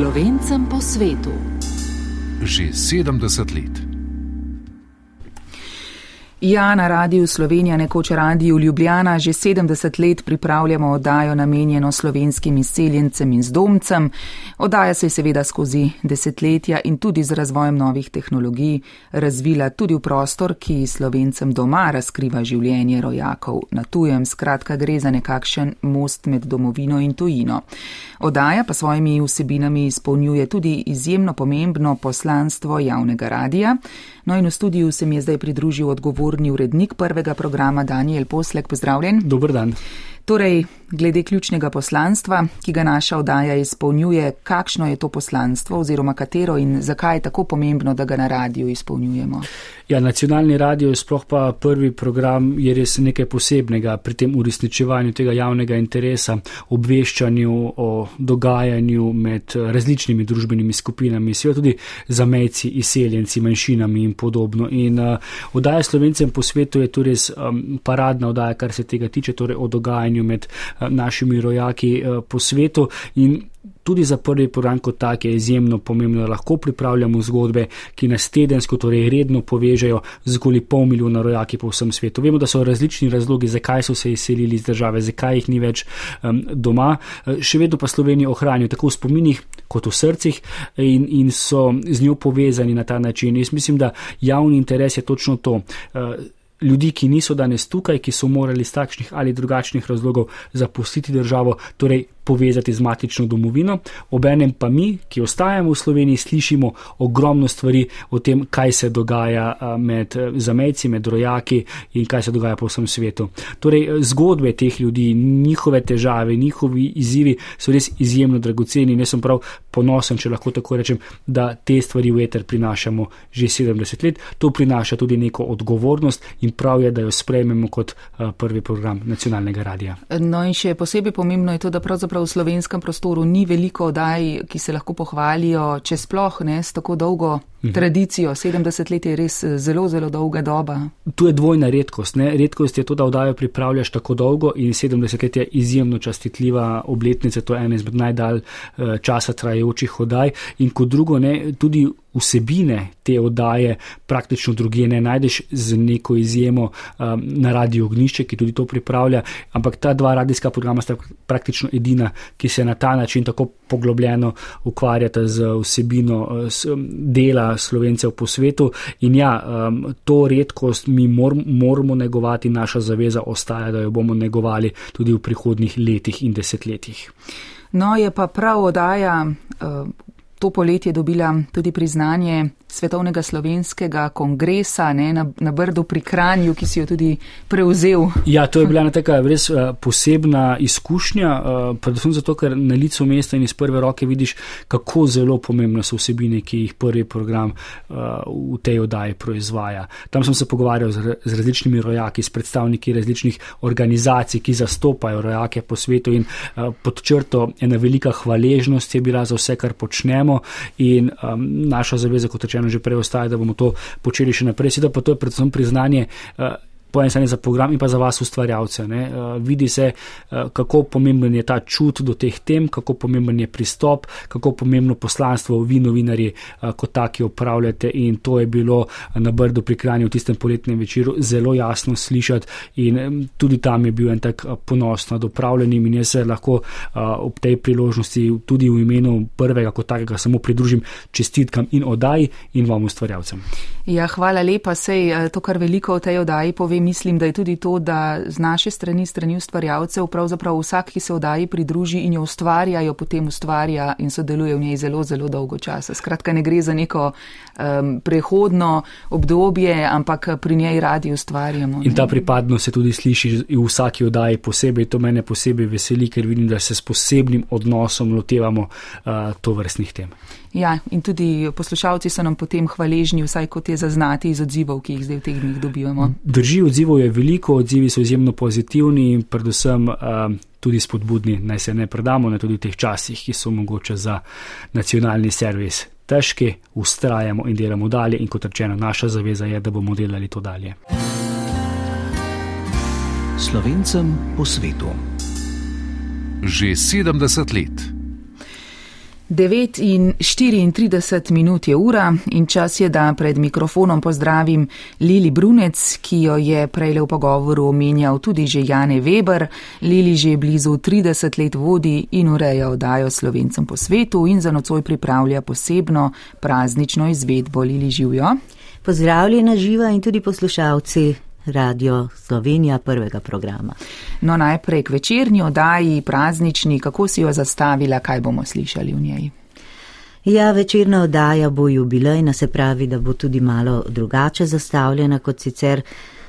Slovencem po svetu. Že 70 let. Ja, na radiju Slovenija, nekoč radiju Ljubljana, že 70 let pripravljamo oddajo namenjeno slovenskim izseljencem in zdomcem. Oddaja se je seveda skozi desetletja in tudi z razvojem novih tehnologij razvila tudi v prostor, ki slovencem doma razkriva življenje rojakov na tujem. Skratka, gre za nekakšen most med domovino in tujino. Oddaja pa svojimi vsebinami izpolnjuje tudi izjemno pomembno poslanstvo javnega radija. No in v studiu se mi je zdaj pridružil odgovorni urednik prvega programa Daniel Poslek. Pozdravljen. Dober dan. Torej, glede ključnega poslanstva, ki ga naša oddaja izpolnjuje, kakšno je to poslanstvo oziroma katero in zakaj je tako pomembno, da ga na radiju izpolnjujemo? Ja, nacionalni radio, sploh pa prvi program, je res nekaj posebnega pri tem uresničevanju tega javnega interesa, obveščanju o dogajanju med različnimi družbenimi skupinami, seveda tudi zamejci, izseljenci, manjšinami in podobno. In uh, oddaja slovencem po svetu je tu res um, paradna oddaja, kar se tega tiče, torej o dogajanju med uh, našimi rojaki uh, po svetu. Tudi za prvi program kot tak je izjemno pomembno, da lahko pripravljamo zgodbe, ki nas tedensko, torej redno povežejo z okoli pol milijona rojaki po vsem svetu. Vemo, da so različni razlogi, zakaj so se izselili iz države, zakaj jih ni več um, doma. Uh, še vedno pa Slovenijo ohranijo tako v spominih kot v srcih in, in so z njo povezani na ta način. Jaz mislim, da javni interes je točno to. Uh, Ljudi, ki niso danes tukaj, ki so morali iz takšnih ali drugačnih razlogov zapustiti državo, torej povezati z matično domovino, obenem pa mi, ki ostajamo v Sloveniji, slišimo ogromno stvari o tem, kaj se dogaja med zamejci, med rojaki in kaj se dogaja po vsem svetu. Torej, zgodbe teh ljudi, njihove težave, njihovi izzivi so res izjemno dragoceni in jaz sem prav ponosen, če lahko tako rečem, da te stvari v eter prinašamo že 70 let. To prinaša tudi neko odgovornost in prav je, da jo sprejmemo kot prvi program nacionalnega radia. No in še posebej pomembno je to, da pravzaprav v slovenskem prostoru ni veliko oddaj, ki se lahko pohvalijo, če sploh ne s tako dolgo. Tradicijo. 70 let je res eh, zelo, zelo dolga doba. Tu je dvojna redkost. Ne? Redkost je to, da oddajo pripravljaš tako dolgo in 70 let je izjemno častitljiva obletnica, to je ena izmed najdalj eh, časa trajajočih oddaj. In kot drugo, ne, tudi vsebine te oddaje praktično druge ne najdeš z neko izjemo um, na radio ognišče, ki tudi to pripravlja, ampak ta dva radijska programa sta praktično edina, ki se na ta način tako poglobljeno ukvarjata z vsebino s, dela slovencev po svetu in ja, um, to redkost mi mor, moramo negovati, naša zaveza ostaja, da jo bomo negovali tudi v prihodnih letih in desetletjih. No, je pa prav oddaja. Uh, to poletje dobila tudi priznanje Svetovnega slovenskega kongresa ne, na, na Brdu pri Kranju, ki si jo tudi prevzel. Ja, to je bila ena taka res uh, posebna izkušnja, uh, predvsem zato, ker na licu mesta in iz prve roke vidiš, kako zelo pomembne so vsebine, ki jih prvi program uh, v tej oddaji proizvaja. Tam sem se pogovarjal z, z različnimi rojaki, s predstavniki različnih organizacij, ki zastopajo rojake po svetu in pod črto ena velika hvaležnost je bila za vse, kar počnemo in um, naša zaveza, kot rečeno, že prej ostaja, da bomo to počeli še naprej. Sedaj pa to je predvsem priznanje. Uh, po eni strani za program in pa za vas ustvarjalce. Uh, vidi se, uh, kako pomemben je ta čut do teh tem, kako pomemben je pristop, kako pomembno poslanstvo vi novinari uh, kot taki upravljate in to je bilo na Brdu pri Kranju v tistem poletnem večeru zelo jasno slišati in tudi tam je bil en tak ponos nad upravljanjem in jaz se lahko uh, ob tej priložnosti tudi v imenu prvega kot takega samo pridružim čestitkam in oddaji in vam ustvarjalcem. Ja, hvala lepa, sej to, kar veliko v tej oddaji pove mislim, da je tudi to, da z naše strani, strani ustvarjalcev, pravzaprav vsak, ki se vdaji pridruži in jo ustvarja, jo potem ustvarja in sodeluje v njej zelo, zelo dolgo časa. Skratka, ne gre za neko um, prehodno obdobje, ampak pri njej radi ustvarjamo. Ne? In ta pripadnost se tudi sliši v vsaki vdaji posebej. To mene posebej veseli, ker vidim, da se s posebnim odnosom lotevamo uh, to vrstnih tem. Ja, in tudi poslušalci so nam potem hvaležni, vsaj kot je zaznati iz odzivov, ki jih zdaj v teh dneh dobivamo. Drži, odzivov je veliko, odzivi so izjemno pozitivni in predvsem uh, tudi spodbudni, naj se ne predamo, ne tudi v teh časih, ki so mogoče za nacionalni servis. Težki, ustrajamo in delamo dalje, in kot rečeno, naša zaveza je, da bomo delali to dalje. Slovencem po svetu. Že 70 let. 9 in 34 minut je ura in čas je, da pred mikrofonom pozdravim Lili Brunec, ki jo je prej v pogovoru omenjal tudi že Jane Weber. Lili že blizu 30 let vodi in ureja oddajo slovencem po svetu in za nocoj pripravlja posebno praznično izvedbo Lili Živjo. Pozdravljena živa in tudi poslušalci Radio Slovenija prvega programa. No, najprej k večernji oddaji, praznični, kako si jo zastavila, kaj bomo slišali v njej? Ja, večerna oddaja bo jubilejna, se pravi, da bo tudi malo drugače zastavljena kot sicer.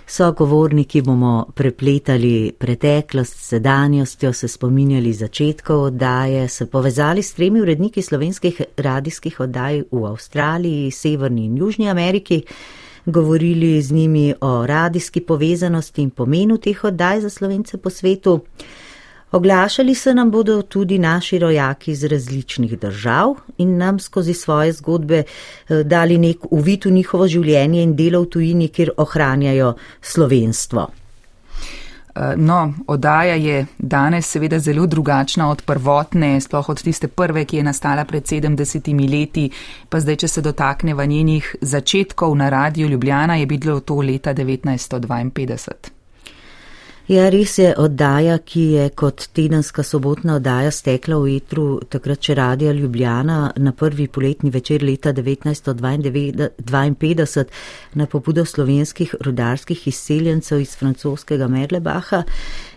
So govorniki bomo prepletali preteklost, sedanjostjo, se spominjali začetkov oddaje, se povezali s tremi uredniki slovenskih radijskih oddaj v Avstraliji, Severni in Južni Ameriki govorili z njimi o radijski povezanosti in pomenu teh oddaj za slovence po svetu. Oglašali se nam bodo tudi naši rojaki iz različnih držav in nam skozi svoje zgodbe eh, dali nek uvid v njihovo življenje in delo v tujini, kjer ohranjajo slovenstvo. Eh, no, oddaja je danes seveda zelo drugačna od prvotne, sploh od tiste prve, ki je nastala pred 70 leti, pa zdaj, če se dotakneva njenih začetkov na radiju Ljubljana, je bilo to leta 1952. Ja, res je oddaja, ki je kot tedenska sobotna oddaja stekla v etru takrat še radija Ljubljana na prvi poletni večer leta 1952 na pobudo slovenskih rodarskih izseljencev iz francoskega Merlebaha,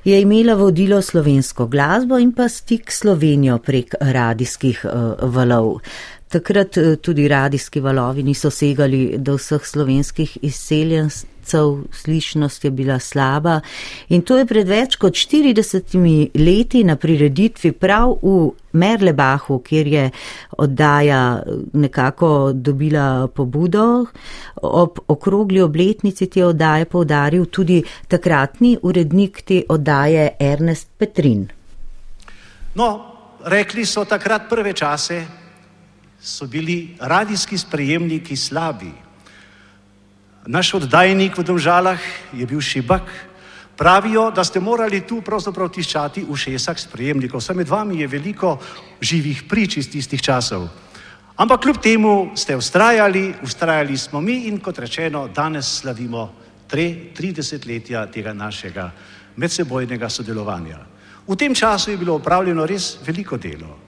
je imela vodilo slovensko glasbo in pa stik Slovenijo prek radijskih uh, valov. Takrat uh, tudi radijski valovi niso segali do vseh slovenskih izseljencev slišnost je bila slaba in to je pred več kot 40 leti na prireditvi prav v Merlebahu, kjer je oddaja nekako dobila pobudo. Ob okrogli obletnici te oddaje povdaril tudi takratni urednik te oddaje Ernest Petrin. No, rekli so takrat prve čase, so bili radijski sprejemniki slabi. Naš oddajnik v Domžalah je bil šibak. Pravijo, da ste morali tu pravzaprav tiščati v šesak sprejemnikov. Vse med vami je veliko živih prič iz tistih časov. Ampak kljub temu ste ustrajali, ustrajali smo mi in kot rečeno, danes slavimo 30 letja tega našega medsebojnega sodelovanja. V tem času je bilo upravljeno res veliko delo.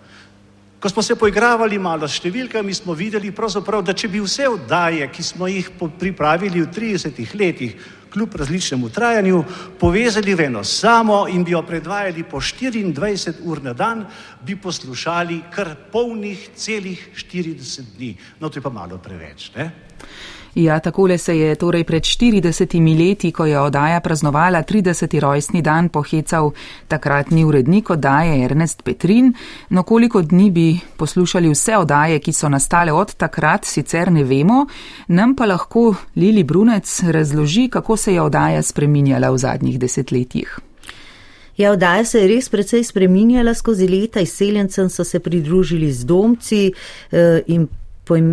Ko smo se poigravali malo s številkami, smo videli, da če bi vse oddaje, ki smo jih pripravili v 30 letih, kljub različnemu trajanju, povezali v eno samo in bi jo predvajali po 24 ur na dan, bi poslušali kar polnih celih 40 dni. No, to je pa malo preveč. Ne? Ja, takole se je torej pred 40 leti, ko je oddaja praznovala 30. rojstni dan, pohecal takratni urednik oddaje Ernest Petrin. No, koliko dni bi poslušali vse oddaje, ki so nastale od takrat, sicer ne vemo, nam pa lahko Lili Brunec razloži, kako se je oddaja spreminjala v zadnjih desetletjih. Ja, oddaja se je res precej spreminjala skozi leta, izseljencem so se pridružili z domci eh, in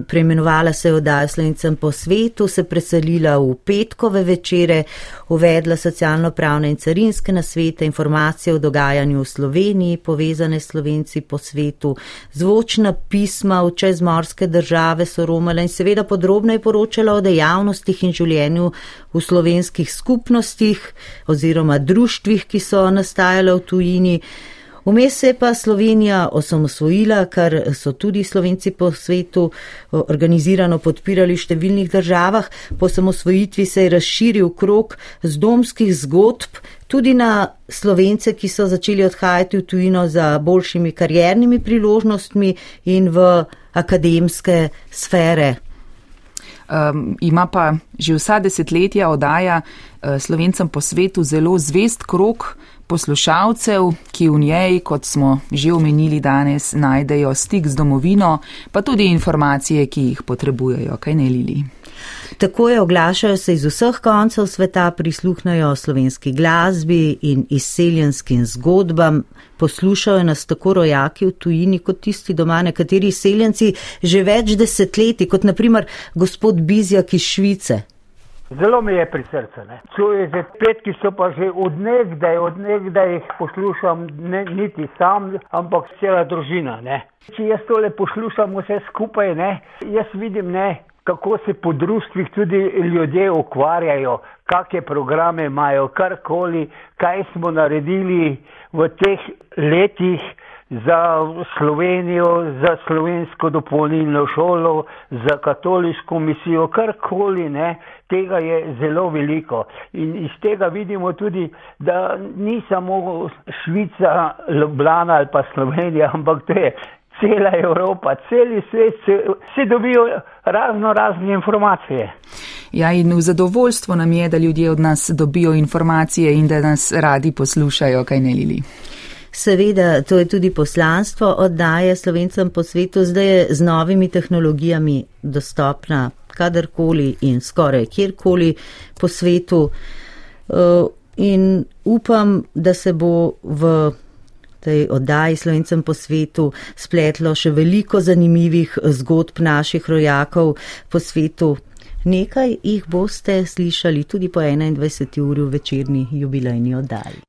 preimenovala se je oddaja slovencem po svetu, se preselila v petkove večere, uvedla socialno-pravne in carinske nasvete, informacije o dogajanju v Sloveniji, povezane slovenci po svetu, zvočna pisma v čezmorske države so romala in seveda podrobno je poročala o dejavnostih in življenju v slovenskih skupnostih oziroma društvih, ki so nastajale v tujini. Vmes se je pa Slovenija osamosvojila, kar so tudi slovenci po svetu organizirano podpirali v številnih državah. Po osamosvojitvi se je razširil krok z domskih zgodb tudi na slovence, ki so začeli odhajati v tujino za boljšimi karjernimi priložnostmi in v akademske sfere. Um, ima pa že vsa desetletja oddaja uh, slovencem po svetu zelo zvest krok poslušalcev, ki v njej, kot smo že omenili danes, najdejo stik z domovino, pa tudi informacije, ki jih potrebujejo, kaj ne lili. Tako je, oglašajo se iz vseh koncev sveta, prisluhnajo slovenski glasbi in izseljenskim zgodbam, poslušajo nas tako rojaki v tujini kot tisti doma, nekateri izseljenci že več desetletij, kot naprimer gospod Bizjak iz Švice. Zelo mi je pri srcu. Čuje se petki so pa že odnegdaj, odnegdaj jih poslušam, ne, niti sam, ampak cela družina. Ne. Če jaz tole poslušam vse skupaj, ne, jaz vidim, ne, kako se po društvih tudi ljudje ukvarjajo, kakšne programe imajo, karkoli, kaj smo naredili v teh letih za Slovenijo, za slovensko dopolnilno šolo, za katoliško misijo, karkoli, ne, tega je zelo veliko. In iz tega vidimo tudi, da ni samo Švica, Ljubljana ali pa Slovenija, ampak to je cela Evropa, celi svet, vsi dobijo razno razne informacije. Ja, in v zadovoljstvo nam je, da ljudje od nas dobijo informacije in da nas radi poslušajo, kaj ne lili. Seveda, to je tudi poslanstvo oddaje slovencem po svetu, zdaj je z novimi tehnologijami dostopna kadarkoli in skoraj kjerkoli po svetu. Eh, in upam, da se bo v tej oddaji slovencem po svetu spletlo še veliko zanimivih zgodb naših rojakov po svetu. Nekaj jih boste slišali tudi po 21. uri v večerni jubilejni oddaji.